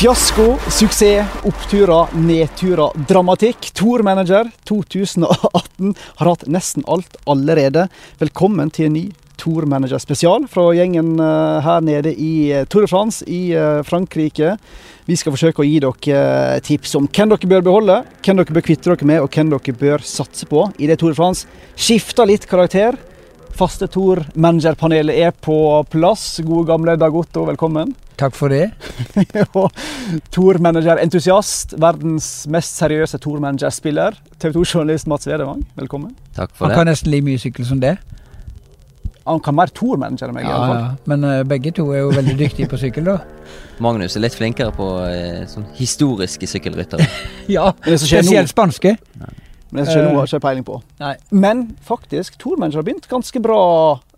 Fiasko, suksess, oppturer, nedturer, dramatikk. Tour-manager 2018 har hatt nesten alt allerede. Velkommen til en ny Tour-manager spesial fra gjengen eh, her nede i eh, Tour de France i eh, Frankrike. Vi skal forsøke å gi dere tips om hvem dere bør beholde, hvem dere bør kvitte dere med, og hvem dere bør satse på i det Tour de France skifter litt karakter. Faste Tour-managerpanelet er på plass. Gode gamle Dag Otto, velkommen. Takk for det. og Tour-manager-entusiast, verdens mest seriøse Tour-manager-spiller, TV 2-journalist Mats Vedevang, velkommen. Takk for Han det. kan nesten like mye sykkel som det. Han kan mer Tour-manager enn meg, i Ja, alle fall. ja. Men uh, begge to er jo veldig dyktige på sykkel, da. Magnus er litt flinkere på uh, sånn historiske sykkelryttere. Ja, Spesielt spanske. Men det som skjer nå Eh, har ikke peiling på. Nei. Men faktisk, Tour-manager har begynt ganske bra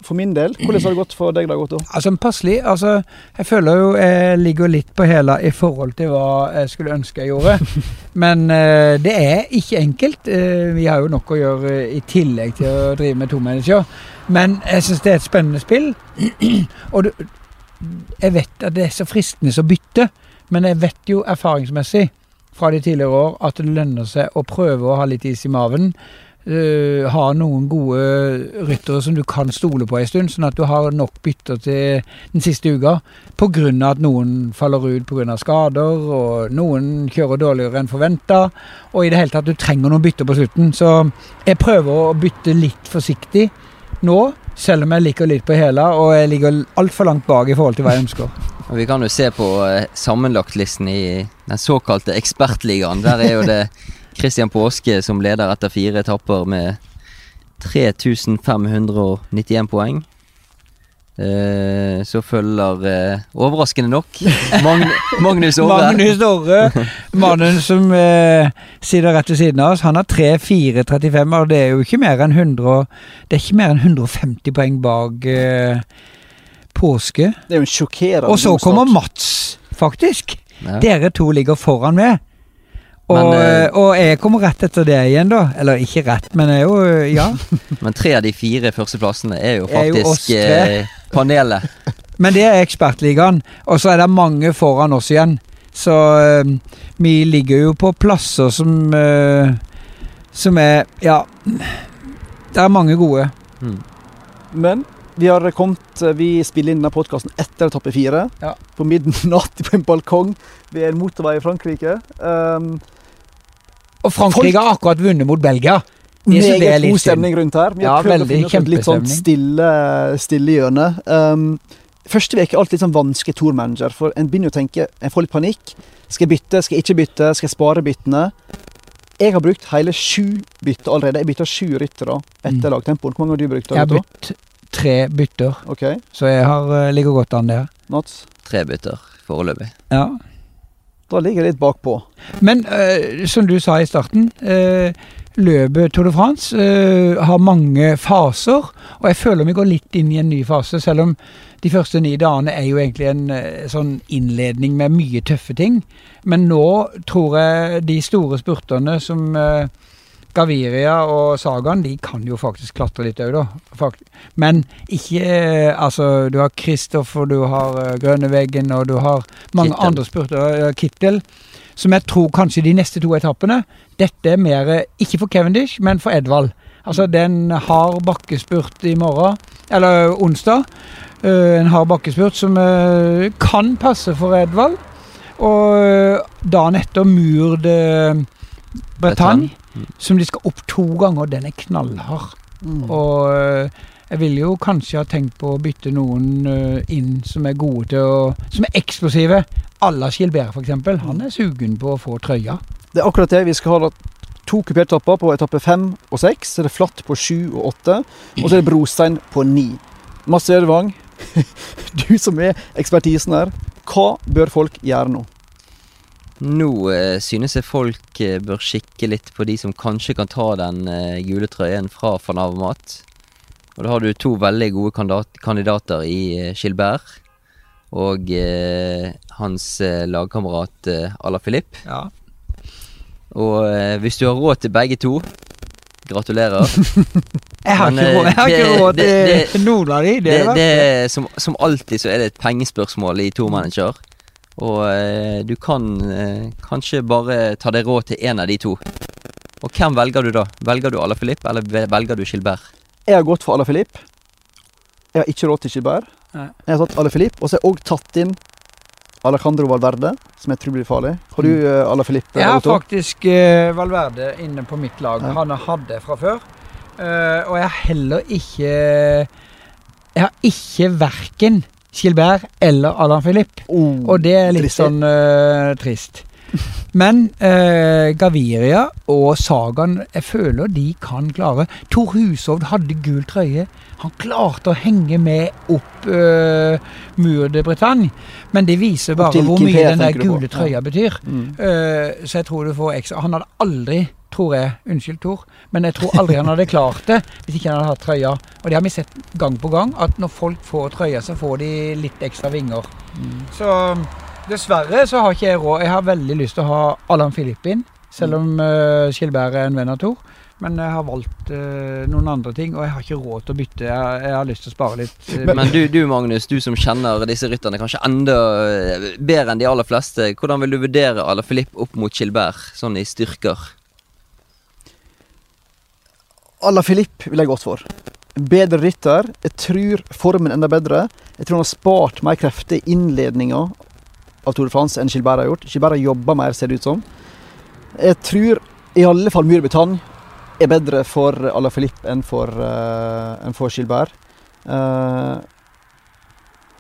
for min del. Hvordan har det gått for deg, da, Otto? Altså, passelig. Altså, jeg føler jo jeg ligger litt på hæla i forhold til hva jeg skulle ønske jeg gjorde. Men uh, det er ikke enkelt. Uh, vi har jo nok å gjøre eh, i tillegg til å drive med tomanager. Men jeg syns det er et spennende spill. Og du, jeg vet at det er så fristende å bytte, men jeg vet jo erfaringsmessig fra de tidligere år at det lønner seg å prøve å ha litt is i maven. Uh, ha noen gode ryttere som du kan stole på en stund, sånn at du har nok bytter til den siste uka. Pga. at noen faller ut pga. skader, og noen kjører dårligere enn forventa. Og i det hele tatt, du trenger noen bytter på slutten. Så jeg prøver å bytte litt forsiktig nå, selv om jeg ligger litt på hæla, og jeg ligger altfor langt bak i forhold til hva jeg ønsker. Og vi kan jo se på eh, sammenlagtlisten i den såkalte ekspertligaen. Der er jo det Christian Påske som leder etter fire etapper med 3591 poeng. Eh, så følger, eh, overraskende nok, Magn Magnus Orre. Magnus Orre, mannen som eh, sitter rett ved siden av oss, han har 3-4-35, og det er jo ikke mer enn 100 Det er ikke mer enn 150 poeng bak eh, påske. Det er jo en sjokkerende Og så kommer Mats, faktisk. Ja. Dere to ligger foran meg. Og, Men, eh, eh, og jeg kommer rett etter det igjen, da. Eller ikke rett, men jeg er jo eh, Ja. Men tre av de fire førsteplassene er jo Er jo faktisk tre. eh, panelet. Men det er ekspertligaen. Og så er det mange foran oss igjen. Så vi ligger jo på plasser som Som er Ja. Det er mange gode. Mm. Men vi har kommet Vi spiller inn denne podkasten etter etappe fire. Ja. På midnatt på en balkong ved en motorvei i Frankrike. Um, Og Frankrike har akkurat vunnet mot Belgia. Det meget god stemning rundt her. Vi har Ja, prøvd å finne et litt sånn stille, stille hjørne. Um, første uke er alltid litt sånn vanskelig tourmanager, for en begynner å tenke En får litt panikk. Skal jeg bytte? Skal jeg ikke bytte? Skal jeg spare byttene? Jeg har brukt hele sju bytter allerede. Jeg bytta sju ryttere etter Mm. lagtempoen. Hvor mange har du brukt? Jeg har bytt tre bytter, okay. så jeg har, eh, ligger godt an der. Mats? Tre bytter foreløpig. Ja. Da ligger jeg litt bakpå. Men eh, som du sa i starten, eh, løpet Tour de France eh, har mange faser. Og jeg føler vi går litt inn i en ny fase, selv om de første ni dagene er jo egentlig en eh, sånn innledning med mye tøffe ting. Men nå tror jeg de store spurterne som eh, Gaviria og Sagaen, de kan jo faktisk klatre litt òg, da. Fakt Men ikke eh, Altså, du har Kristoffer, du har eh, Grønneveggen, og du har mange Kittel. andre spurtere. eh, Kittel. Som jeg tror kanskje de neste to etappene Dette er mer ikke for Cavendish, men for Edvald. Altså, det er en hard bakkespurt i morgen, eller onsdag. En hard bakkespurt som kan passe for Edvald. Og dagen etter Mur de Bretagne, Mm. som de skal opp to ganger. Den er knallhard. Og øh, jeg ville jo kanskje ha tenkt på å bytte noen øh, inn som er gode til å Som er eksplosive. Alla Gilbert, f.eks. Han er sugen på å få trøya. Det er akkurat det. Vi skal ha to kuperte etapper på etappe fem og seks. Så er det flatt på sju og åtte. Og så er det brostein på ni. Masse Edvang, du som er ekspertisen her. Hva bør folk gjøre nå? Nå eh, synes jeg folk eh, bør kikke litt på de som kanskje kan ta den eh, gule trøyen fra van Avermaet. Og da har du to veldig gode kandidat kandidater i eh, Gilbert og eh, hans eh, lagkamerat eh, Ala Filip. Ja. Og eh, hvis du har råd til begge to, gratulerer. Jeg har Men, ikke råd, jeg har ikke råd til det- noen av de. Det, Det, det, det. som, som alltid så er det et pengespørsmål i to manager. Og eh, du kan eh, kanskje bare ta deg råd til én av de to. Og hvem velger du da? Velger du Alaphilippe, eller velger du Gilbert? Jeg har gått for Alaphilippe. Jeg har ikke råd til Gilbert. Nei. Jeg har tatt Alaphilippe, og så har jeg òg tatt inn Alejandro Valverde, som jeg tror blir farlig. Har du uh, Alaphilippe? Jeg har Otto? faktisk uh, Valverde inne på mitt lag. Ja. Han hadde det fra før. Uh, og jeg har heller ikke Jeg har ikke verken Gilbert eller Adam Philippe. Oh, Og det er litt trist. sånn uh, trist. Men uh, Gaviria og Sagan, jeg føler de kan klare. Tor Hushovd hadde gul trøye. Han klarte å henge med opp uh, Mur de Bretagne. Men det viser bare hvor mye den der gule trøya betyr. Mm. Uh, så jeg tror du får ekstra Han hadde aldri, tror jeg Unnskyld, Tor, men jeg tror aldri han hadde klart det hvis ikke han hadde hatt trøya. Og det har vi sett gang på gang, at når folk får trøya, så får de litt ekstra vinger. Så dessverre så har ikke jeg råd. Jeg har veldig lyst til å ha Allan Filip inn, selv om uh, Skilberg er en venn av Tor. Men jeg har valgt uh, noen andre ting, og jeg har ikke råd til å bytte. Jeg, jeg har lyst til å spare litt. eh, Men du, du Magnus, du som kjenner disse rytterne kanskje enda eh, bedre enn de aller fleste. Hvordan vil du vurdere Alaphilippe opp mot Skilberg, sånn i styrker? Alaphilippe vil jeg gått for. Bedre rytter. Jeg tror formen enda bedre. Jeg tror han har spart mer krefter i innledninga av Tour de France enn Gilbert har gjort. Gilbert har jobba mer, ser det ut som. Jeg tror i alle fall de er bedre for Alaphilippe enn for, uh, enn for Gilbert. Uh,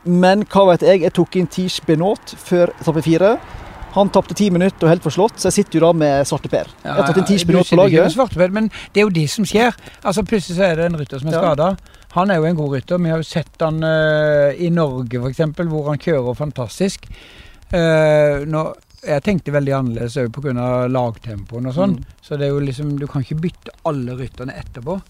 men hva vet jeg? Jeg tok inn Tish Benot før etappe fire. Han tapte ti minutter og helt forslått, så jeg sitter jo da med Svarte Per. jeg har tatt du Benot på laget. svarteper, Men det er jo det som skjer. Altså Plutselig så er det en rytter som er Ja. skada. Han er jo en god rytter. Vi har jo sett han uh, i Norge f.eks., hvor han kjører fantastisk. Uh, nå, jeg tenkte veldig annerledes òg pga. lagtempoen og sånn. Mm. Så det er jo liksom, du kan ikke bytte alle rytterne etterpå.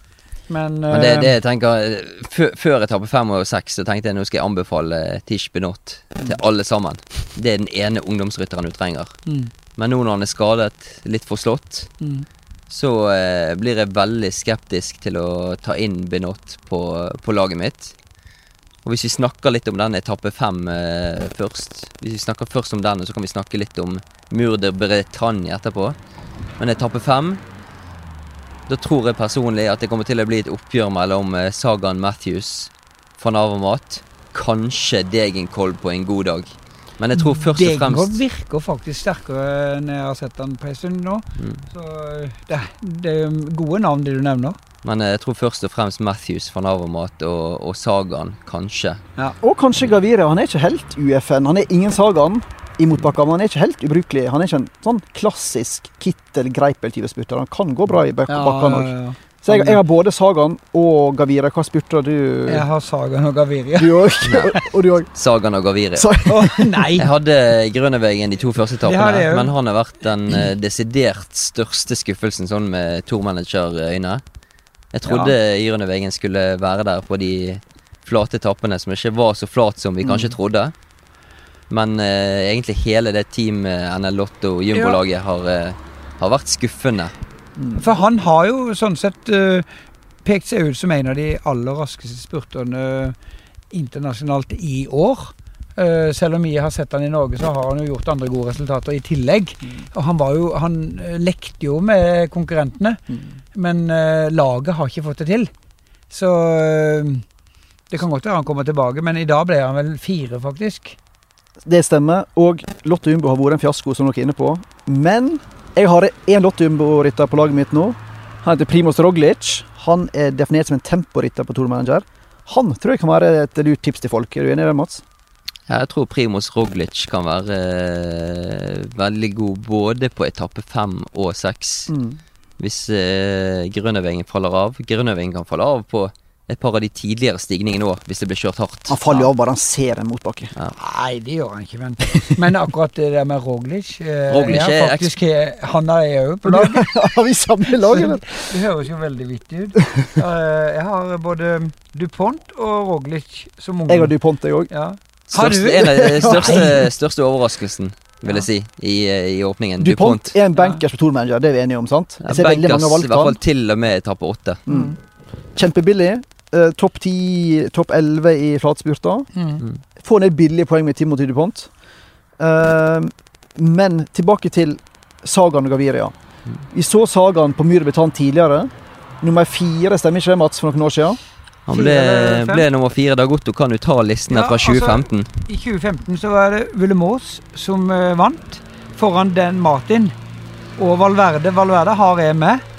Men, Men det, eh, det jeg tenker eh, før etappe fem og seks så tenkte jeg nå skal jeg anbefale Tish Benot til alle sammen. Det er den ene ungdomsrytteren du trenger. mm, Men nå når han er skadet, litt forslått, mm. så eh, blir jeg veldig skeptisk til å ta inn Benot på, på laget mitt. Og hvis vi snakker litt om den etappe fem eh, først Hvis vi snakker først om den, så kan vi snakke litt om Murder Bretagne etterpå. Men etappe fem Da tror jeg personlig at det kommer til å bli et oppgjør mellom eh, Sagan Matthews, van Navamat, kanskje Degenkolb på en god dag. Men jeg tror først og Degenkolb virker faktisk sterkere enn jeg har sett han på en stund nå. Mm. Så eh, det, det er gode navn, det du nevner. Men jeg tror først og fremst Matthews, van Navamat og, og Sagan, kanskje. Og kanskje Gavire, Han er ikke helt UFN. Han er ingen Sagan i motbakka, men han er ikke helt ubrukelig. Han er ikke en sånn klassisk Kittel-Greipel-type spurter. Han kan gå bra i bak bakkene òg. ja, ja. Så jeg, jeg har både Sagan og Gavira. Hva spurte du? Jeg har Sagan og Gavira. Du òg? og du òg. Sagan og Gavira. Sa oh, nei! Jeg hadde Grønnevegen de to første etappene, men han har vært den eh, desidert største skuffelsen sånn med tourmanager-øyne. Jeg trodde Grønnevegen skulle være der på de flate etappene som ikke var så flat som vi kanskje Mm. trodde. Men eh, egentlig hele det Team eh, NL Lotto Jumbo-laget har, eh, har vært skuffende. Mm. For han har jo sånn sett eh, pekt seg ut som en av de aller raskeste spurterne internasjonalt i år. Eh, selv om vi har sett han i Norge, så har han jo gjort andre gode resultater i tillegg. Og han var jo Han eh, lekte jo med konkurrentene, Mm. men eh, laget har ikke fått det til. Så eh, det kan godt være han kommer tilbake, men i dag ble han vel fire, faktisk. Det stemmer. Og Lotto Jumbo har vært en fiasko, som dere er inne på. Men jeg har én Lotto Jumbo-rytter på laget mitt nå. Han heter Primoz Roglic. Han er definert som en temporytter på Tour Manager. Han tror jeg kan være et lurt tips til folk. Er du enig i det, Mats? Ja, jeg tror Primoz Roglic kan være eh, veldig god både på etappe fem og seks. Mm. Hvis eh, Grønnøvingen faller av. Grønnøvingen kan falle av på et par av de tidligere stigningene òg, hvis det blir kjørt hardt. Han faller jo av bare han ser en motbakke. Nei, det gjør han ikke, men, men akkurat det der med Roglic eh, Roglic er faktisk, Han er jeg òg på lag. Har vi samme lag, eller? Det høres jo veldig vittig ut. Uh, jeg har både DuPont og Roglic som ungdom. Jeg har DuPont, jeg òg. Ja. Har du? Største, en av de største, største overraskelsen, vil jeg si, i, eh, i åpningen. DuPont DuPont er en bankers på Tour Manager, det er vi enige om, sant? Jeg ser veldig mange Bankers, har i hvert fall til og med etappe åtte. Mm. Kjempebillig. Eh, topp 10, topp 11 i flatspurter. Mm. Få ned billige poeng med Timothy DuPont. Eh, men tilbake til Sagan og Gaviria. Vi så Sagan på Myhre Betan tidligere. Nummer fire, stemmer ikke det, Mats, for noen år siden? Han ble, ble nummer fire. Dag Otto kan jo ta listene Ja, fra altså- 2015. I 2015 så var det Vullemos som uh, vant, foran den Martin og Valverde. Valverde har jeg med.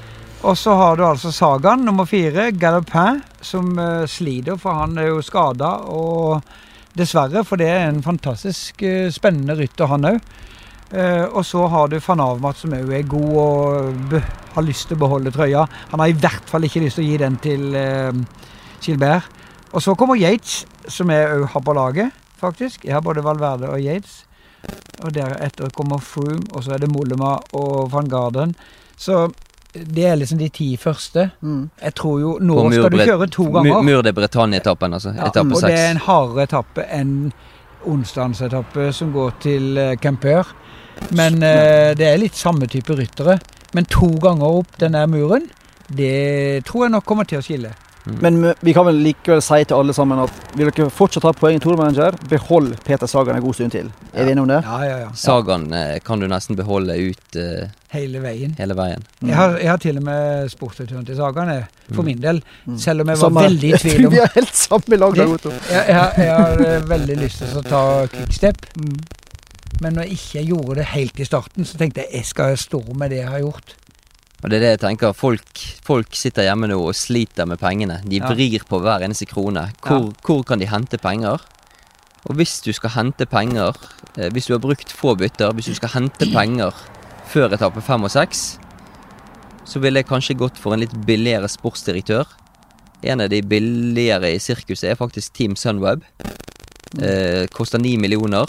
Og så har du altså Sagan, nummer fire, Galopin, som uh, sliter, for han er jo skada. Og dessverre, for det er en fantastisk uh, spennende rytter, han òg. og så har du van Avmat, som òg er god og har lyst til å beholde trøya. Han har i hvert fall ikke lyst til å gi den til eh, Gilbert. Og så kommer Yates, som jeg òg har på laget, faktisk. Jeg har både Valverde og Yates. Og deretter kommer Froome, og så er det Mollema og van Garden. Så det er liksom de ti første. Mm. Jeg tror jo Nå På skal du kjøre to ganger. Mur de Bretagne-etappen, altså. Ja, Etappe og det er en hardere etappe enn onsdagsetappe som går til eh, Campeur. Men eh, det er litt samme type ryttere. Men to ganger opp den der muren, det tror jeg nok kommer til å skille. Men vi kan vel likevel si til alle sammen at vil dere fortsatt ha poeng i Tourmanager, behold Peter Sagan en god stund til. Er vi enige om det? Ja, ja, ja. Sagaen eh, kan du nesten beholde ut uh, Hele veien. hele veien. Jeg har, jeg har til og med spurt turen til Sagan, for min del. Mm. Selv om jeg var Samme- veldig i tvil om Vi er helt samme lag, Dag Otto. jeg, jeg, jeg har eh, veldig lyst til å ta quickstep, Mm. men når jeg ikke gjorde det helt i starten, så tenkte jeg jeg skal stå med det jeg har gjort. Og det er det jeg tenker. Folk, folk sitter hjemme nå og sliter med pengene. De Ja. vrir på hver eneste krone. Hvor, hvor kan de hente penger? Og hvis du skal hente penger, eh, hvis du har brukt få bytter, hvis du skal hente penger før etappe fem og seks, så ville jeg kanskje gått for en litt billigere sportsdirektør. En av de billigere i sirkuset er faktisk Team Sunweb. Eh, koster ni millioner.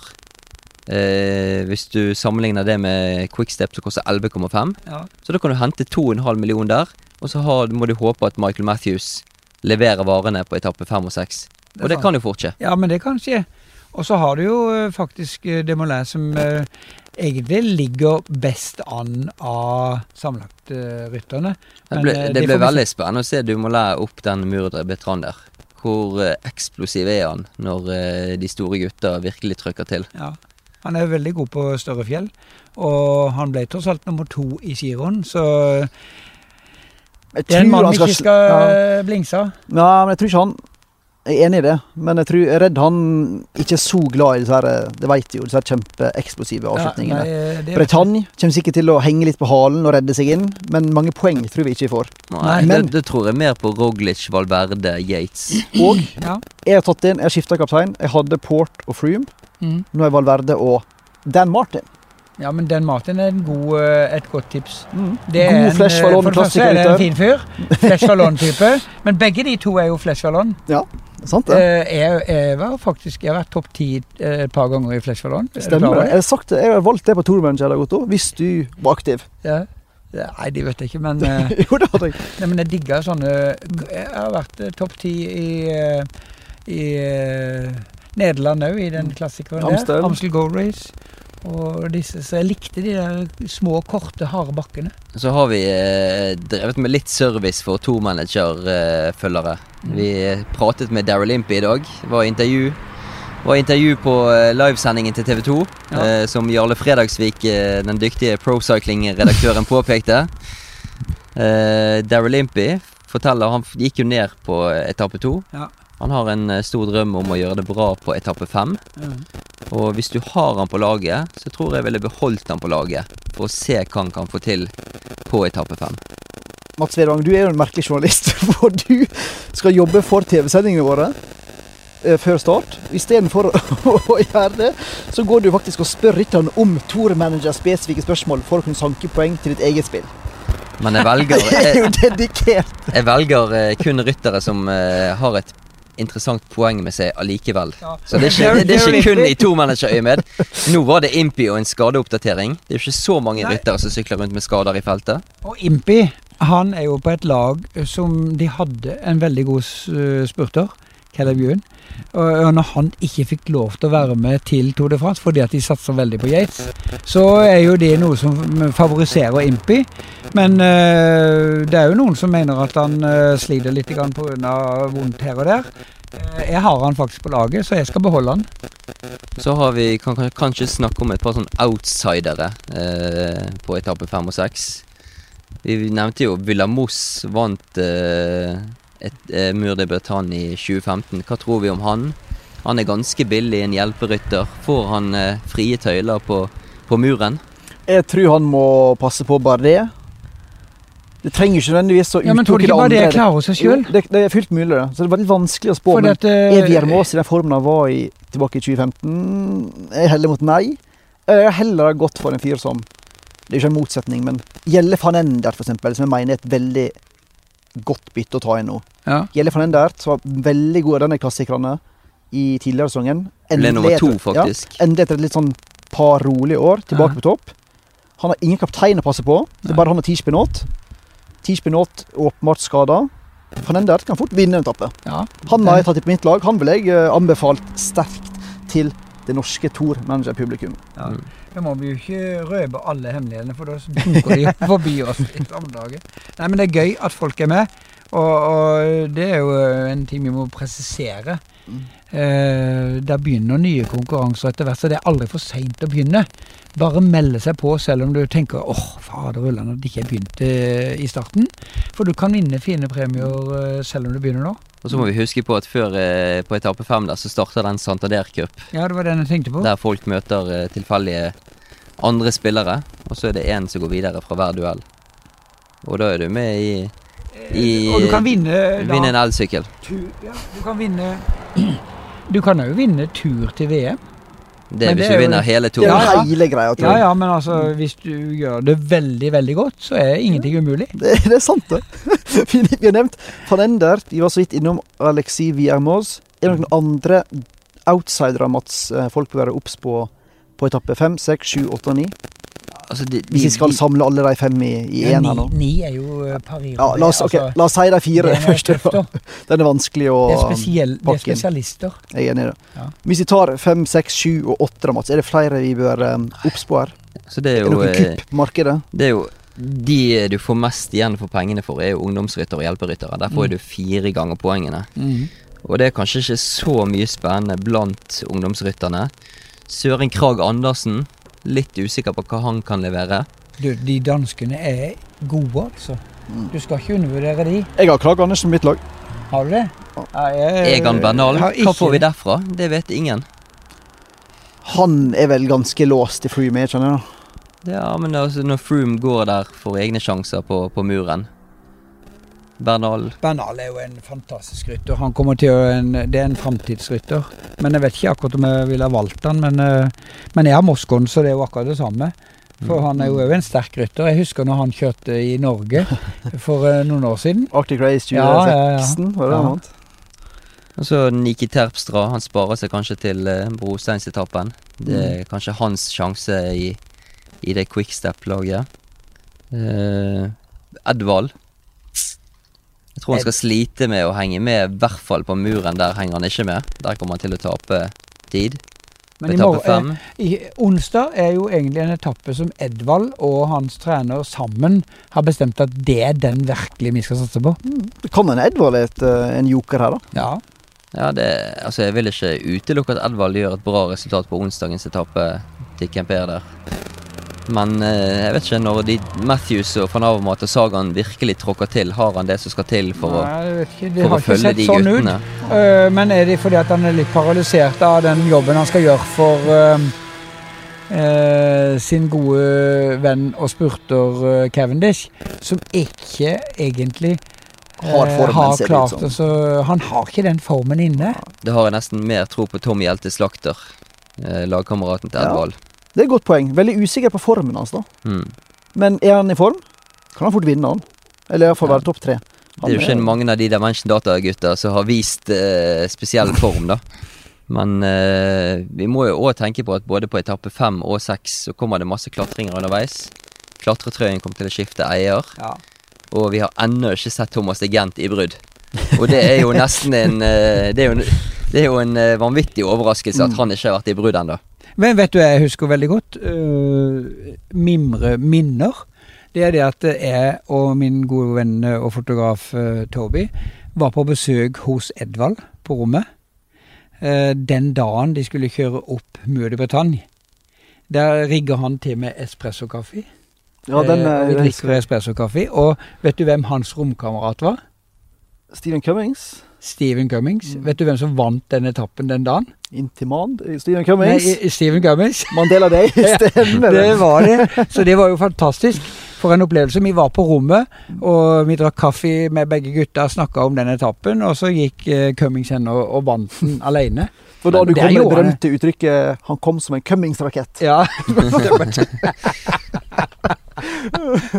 Eh, hvis du sammenligner det med Quickstep, så koster 11,5. Ja. Så da kan du hente 2,5 million der, og så har, må du håpe at Michael Matthews leverer varene på etappe 5 og 6. Og det kan jo fort skje. Ja, men det kan skje. Og så har du jo eh, faktisk eh, Demoulin som eh, egentlig ligger best an av sammenlagtrytterne. Det, ble, Men, eh, det det ble veldig spennende å se Dumoulin opp den Murdre Betran der. Hvor eh, eksplosiv er han når eh, de store gutta virkelig trykker til? Ja. Han er veldig god på større fjell, og han ble tross alt nummer to i giroen, så det er en mann vi ikke skal ja. eh, blingse av. Ja, men jeg tror ikke han jeg er enig i det, men jeg, tror, jeg er redd han ikke er så glad i disse her, det vet jo, disse her kjempeeksplosive avslutningene. Ja, nei, Bretagne kommer sikkert til å henge litt på halen og redde seg inn, men mange poeng tror vi ikke vi får. Nei, Men- det, det tror jeg mer på Roglic, Valverde, Yates. Og Ja. jeg har tatt inn, jeg har skifta kaptein. Jeg hadde Port og Froome. Mm. Nå er Valverde og Dan Martin. ja, men Dan Martin er en god, eh, et godt tips. Mm. Det God eh, Vallon For det første er det en fin fyr. Flesh Fallon-type. Men begge de to er jo Flesh Ja, Sant det? Eh, jeg, jeg var faktisk Jeg har vært topp ti et par ganger i klar Stemmer det. Jeg sagt jeg har valgt det på Tourmanager, Dag Otto, hvis du var aktiv. Ja. Nei, de vet jeg ikke, men, jo, det hadde jeg. nei, men jeg digger sånne Jeg har vært topp ti i, i Nederland òg, i den klassikeren Amstel. der. Amstel Gold Race. Og disse, så jeg likte de der små, korte, harde bakkene. Så har vi eh, drevet med litt service for tourmanager-følgere. Vi eh, pratet med Daryl Impe i dag. Var intervju var intervju på eh, livesendingen til TV 2, Ja. eh, som Jarle Fredagsvik, eh, den dyktige procycling-redaktøren, påpekte. Eh, Daryl Impe, forteller Han gikk jo ned på etappe to. Ja. Han har en eh, stor drøm om å gjøre det bra på etappe fem. Og hvis du har han på laget, så tror jeg ville beholdt han på laget. For å se hva han kan få til på etappe fem. Mats Vedvang, du er jo en merkelig journalist, for du skal jobbe for TV-sendingene våre eh, før start. Istedenfor å, gjøre det, så går du faktisk og spør rytterne om Tour-manager spesifikke spørsmål for å kunne sanke poeng til ditt eget spill. Men jeg velger, Jeg jeg, velger eh, kun ryttere som har et interessant poeng med seg allikevel. Ja. Så det er ikke, det, er ikke kun i tomanagerøyemed. Nå var det Impi og en skadeoppdatering. Det er jo ikke så mange ryttere som sykler rundt med skader i feltet. Og Impi han er jo på et lag som de hadde en veldig god spurter, Caleb Ewan. Og når han ikke fikk lov til å være med til Tour de France fordi at de satser veldig på Yates, så er jo det noe som favoriserer Impi. Men eh, det er jo noen som mener at han uh, sliter litt pga. vondt her og der. Eh, jeg har han faktisk på laget, så jeg skal beholde han. Så har vi kan, kan kanskje snakke om et par sånn outsidere eh, på etappe fem og seks. Vi nevnte jo Villamos vant eh, et eh, Mur de Bretagne i 2015. Hva tror vi om han? Han er ganske billig, en hjelperytter. Får han eh, frie tøyler på, på muren? Jeg tror han må passe på bare det. Det trenger ikke nødvendigvis å Ja, men tror du utelukke ikke bare det seg sjøl? Det, det er fullt mulig, det. Så det er veldig vanskelig å spå. For Men at eh, er Viermås i den formen han var i tilbake i 2015? Jeg heller mot nei. Jeg har heller gått for en fyr som Det er ikke en motsetning, men Gjelle van Endert, for eksempel, som jeg mener er et veldig godt bytte å ta inn nå. ja. Gjelle van Endert var veldig god av denne klassikerne i tidligere sesongen. Ble nummer to, faktisk. Ja, endelig etter et litt sånn par rolige år, tilbake Ja. på topp. Han har ingen kaptein å passe på. Det er bare han og Tish Pinot. Tish Pinot åpenbart skada. Van Endert kan fort vinne en etappe. ja. Han har jeg tatt i på mitt lag. Han vil jeg eh, anbefalt sterkt til det norske Tor Manager-publikum. Ja. Da må vi jo ikke røpe alle hemmelighetene, for da dunker de forbi oss i samme dagen. Nei, men det er gøy at folk er med, og, og det er jo en ting vi må presisere. Mm. Eh, der begynner nye konkurranser etter hvert, så det er aldri for seint å begynne. Bare melde seg på selv om du tenker åh, fader ullan at det ikke er begynt eh, i starten. For du kan vinne fine premier eh, selv om du begynner nå. Og så må vi huske på at før eh, på etappe fem der, så starter den Santander Cup. Ja, det var den jeg tenkte på. Der folk møter eh, tilfeldige andre spillere. Og så er det én som går videre fra hver duell. Og da er du med i, i og du kan vinne da- vinne en elsykkel. ja, du kan vinne Du kan jo vinne tur til VM. Det er hvis du er vinner hele turen. Ja, ja. hele greia, tror Ja jeg. ja, men altså hvis du gjør det veldig, veldig godt, så er ingenting umulig. Det, det er sant, det. vi, vi har nevnt van Endert. Vi var så vidt innom Alexis Viermoz. Er det noen andre outsidere, Mats, eh, folk bør være obs på på etappe fem, seks, sju, åtte og ni? Altså, de, Hvis vi skal samle alle de fem i, i Ja, én her nå. ni, ni er jo eh, Paris. Ja, la oss, okay, altså, la oss si de fire først. Den er vanskelig å Det er, det er spesialister. Jeg er enig i det. Ja. Hvis vi tar fem, seks, sju og åtte, Mats, er det flere vi bør um, obs her? Så det er Er det noen noe eh, kupp på markedet? Det er jo De du får mest igjen for pengene for, er jo ungdomsryttere og hjelperyttere. Der får Mm. du fire ganger poengene. Og det er kanskje ikke så mye spennende blant ungdomsrytterne. Søren Krag Andersen, litt usikker på hva han kan levere. Du, de danskene er gode, altså. Mm. Du skal ikke undervurdere de. Jeg har Krag Andersen på mitt lag. Har du det? Ja. Jeg- Egan Bernal, hva får vi derfra? Det vet ingen. Han er vel ganske låst i Froome, skjønner du. Ja, men altså, når Froome går der for egne sjanser på, på muren Bernal Bernal er jo en fantastisk rytter. Han kommer til å en, Det er en framtidsrytter. Men jeg vet ikke akkurat om jeg ville ha valgt han, men, eh, men jeg har Moscon, så det er jo akkurat det samme. For han er jo òg en sterk rytter. Jeg husker når han kjørte i Norge for eh, noen år siden. Arctic Race 2016, Ja, ja, ja. var det vant? Og så Niki Terpstra. Han sparer seg kanskje til uh, brosteinsetappen. Det Mm. er kanskje hans sjanse i, i det quickstep-laget. Eh, Edvald. Jeg tror han skal slite med å henge med, i hvert fall på muren. Der henger han ikke med. Der kommer han til å tape tid. Men i, morgen, fem. eh, i onsdag er jo egentlig en etappe som Edvald og hans trener sammen har bestemt at det er den virkelig vi skal satse på. Det kan en Edvard er et, eh, en joker her, da. Ja. Ja, det, altså jeg vil ikke utelukke at Edvald gjør et bra resultat på onsdagens etappe til Camper der. Men eh, jeg vet ikke, når de Matthews og van Avermaet og Sagan virkelig tråkker til, har han det som skal til for, Nei, å, for å følge de sånn guttene? ut. Øh, men er det fordi at han er litt paralysert av den jobben han skal gjøre for uh, uh, sin gode venn og spurter Cavendish, som ikke egentlig Har har klart det, så Han har ikke den formen inne. Det har jeg nesten mer tro på Tom Hjelte Slakter, eh, lagkameraten til Ja. Det er et godt poeng. Veldig usikker på formen hans, da. Mm. Men er han i form, kan han fort vinne, han. Eller iallfall Ja. være topp tre. Det er jo ikke mange av de Dimension Data-gutta som har vist eh, spesiell form, da. Men eh, vi må jo òg tenke på at både på etappe fem og seks så kommer det masse klatringer underveis. Klatretrøyen kommer til å skifte eier, Ja. og vi har ennå ikke sett Thomas de Gent i brudd. Og det er jo nesten en eh, Det er jo en, det er jo en eh, vanvittig overraskelse at Mm. han ikke har vært i brudd ennå. Men vet du jeg husker veldig godt? Uh, mimre minner. Det er det at jeg og min gode venn og fotograf uh, Toby var på besøk hos Edvald på rommet. uh, den dagen de skulle kjøre opp Mue de Bretagne. Der rigger han til med espressokaffe. Ja, den og vi drikker espressokaffe. Og vet du hvem hans romkamerat var? Stephen Cummings. Steven Cummings. Mm. Vet du hvem som vant den etappen den dagen? Intiman. Stephen Cummings. Nei, Stephen Cummings. Mandela Day. Stemmer Det det. var det. Så det var jo fantastisk. For en opplevelse. Vi var på rommet, og vi drakk kaffe med begge gutta, snakka om den etappen, og så gikk eh, Cummings hen og, og vant den alene. For da du kom med det berømte uttrykket 'han kom som en Cummings-rakett'. Ja.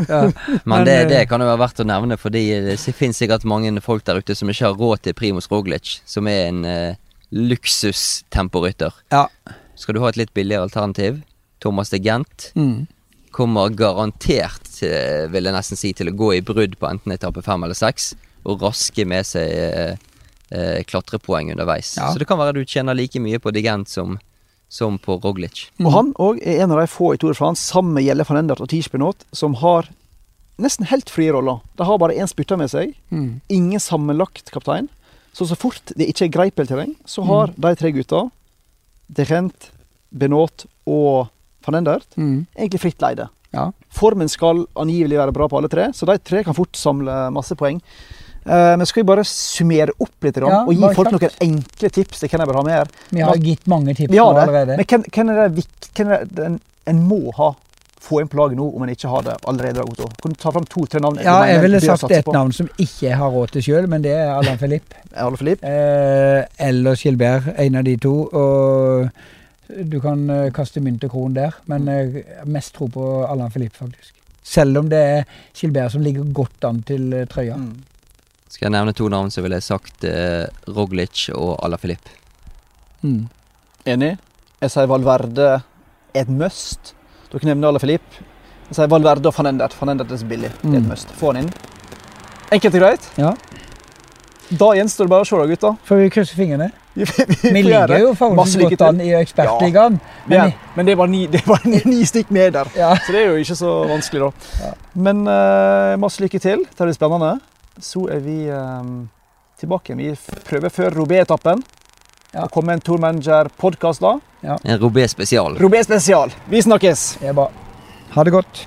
Ja. Men, det, eh, det kan jo være verdt å nevne, fordi det finnes sikkert mange folk der ute som ikke har råd til Primus Roglic, som er en uh, luksustemporytter. ja. Skal du ha et litt billigere alternativ, Thomas de Gent Mm. kommer garantert, uh, vil jeg nesten si, til å gå i brudd på enten etappe fem eller seks, og raske med seg uh, eh, klatrepoeng underveis. Ja. Så det kan være du tjener like mye på de Gent som, som på Roglic. Mm. Og han òg er en av de få i Tour de France, sammen med Gjelle van Endert og Tish Benot, som har nesten helt frie roller. De har bare én spytter med seg, Mm. ingen sammenlagt kaptein. Så så fort det ikke er greipelterreng, så har Mm. de tre gutta, De Rent, Benot og van Endert, Mm. egentlig fritt leide. Ja. Formen skal angivelig være bra på alle tre, så de tre kan fort samle masse poeng. Eh, men skal vi bare summere opp litt Ja, og gi folk kjapt. noen enkle tips til hvem jeg bør ha med her? Vi har gitt mange tips nå allerede. men hvem, hvem er det, hvem er det en, en må ha få inn på laget nå, om en ikke har det allerede? Otto? Kan du ta fram to-tre navn? Ja, jeg ville sagt et navn som ikke jeg har råd til sjøl, men det er Allan-Philippe. Allan Filip. Eh, eller Skilberg. en av de to. Og du kan eh, kaste mynt og kron der, men jeg har mest tro på Allan-Philippe faktisk. Selv om det er Gilbert som ligger godt an til eh, trøya. Mm. Skal jeg nevne to navn, så ville jeg sagt eh, Roglic og Alaphilippe. Mm. Enig. Jeg sier Valverde er et must. Dere nevner Ala Filip. Jeg sier Valverde og van Endert. Van Endert er så billig. Det er et Mm. must. Få han inn. Enkelt og greit. Ja. Da gjenstår det bare å se, da, gutta. Får vi krysse fingrene? Vi, Vi ligger jo faktisk godt an i Ekspertligaen. Er, Men, men det var ni, det var ni, ni stikk med der. ja. Så det er jo ikke så vanskelig, da. Ja. Men uh, masse lykke til. Det blir spennende. Så er vi eh, tilbake. Vi prøver før Robé-etappen. Ja. Og kommer en Tour Manager-podkast da. En Robé spesial. Robé spesial. Vi snakkes! Er. Ha det godt.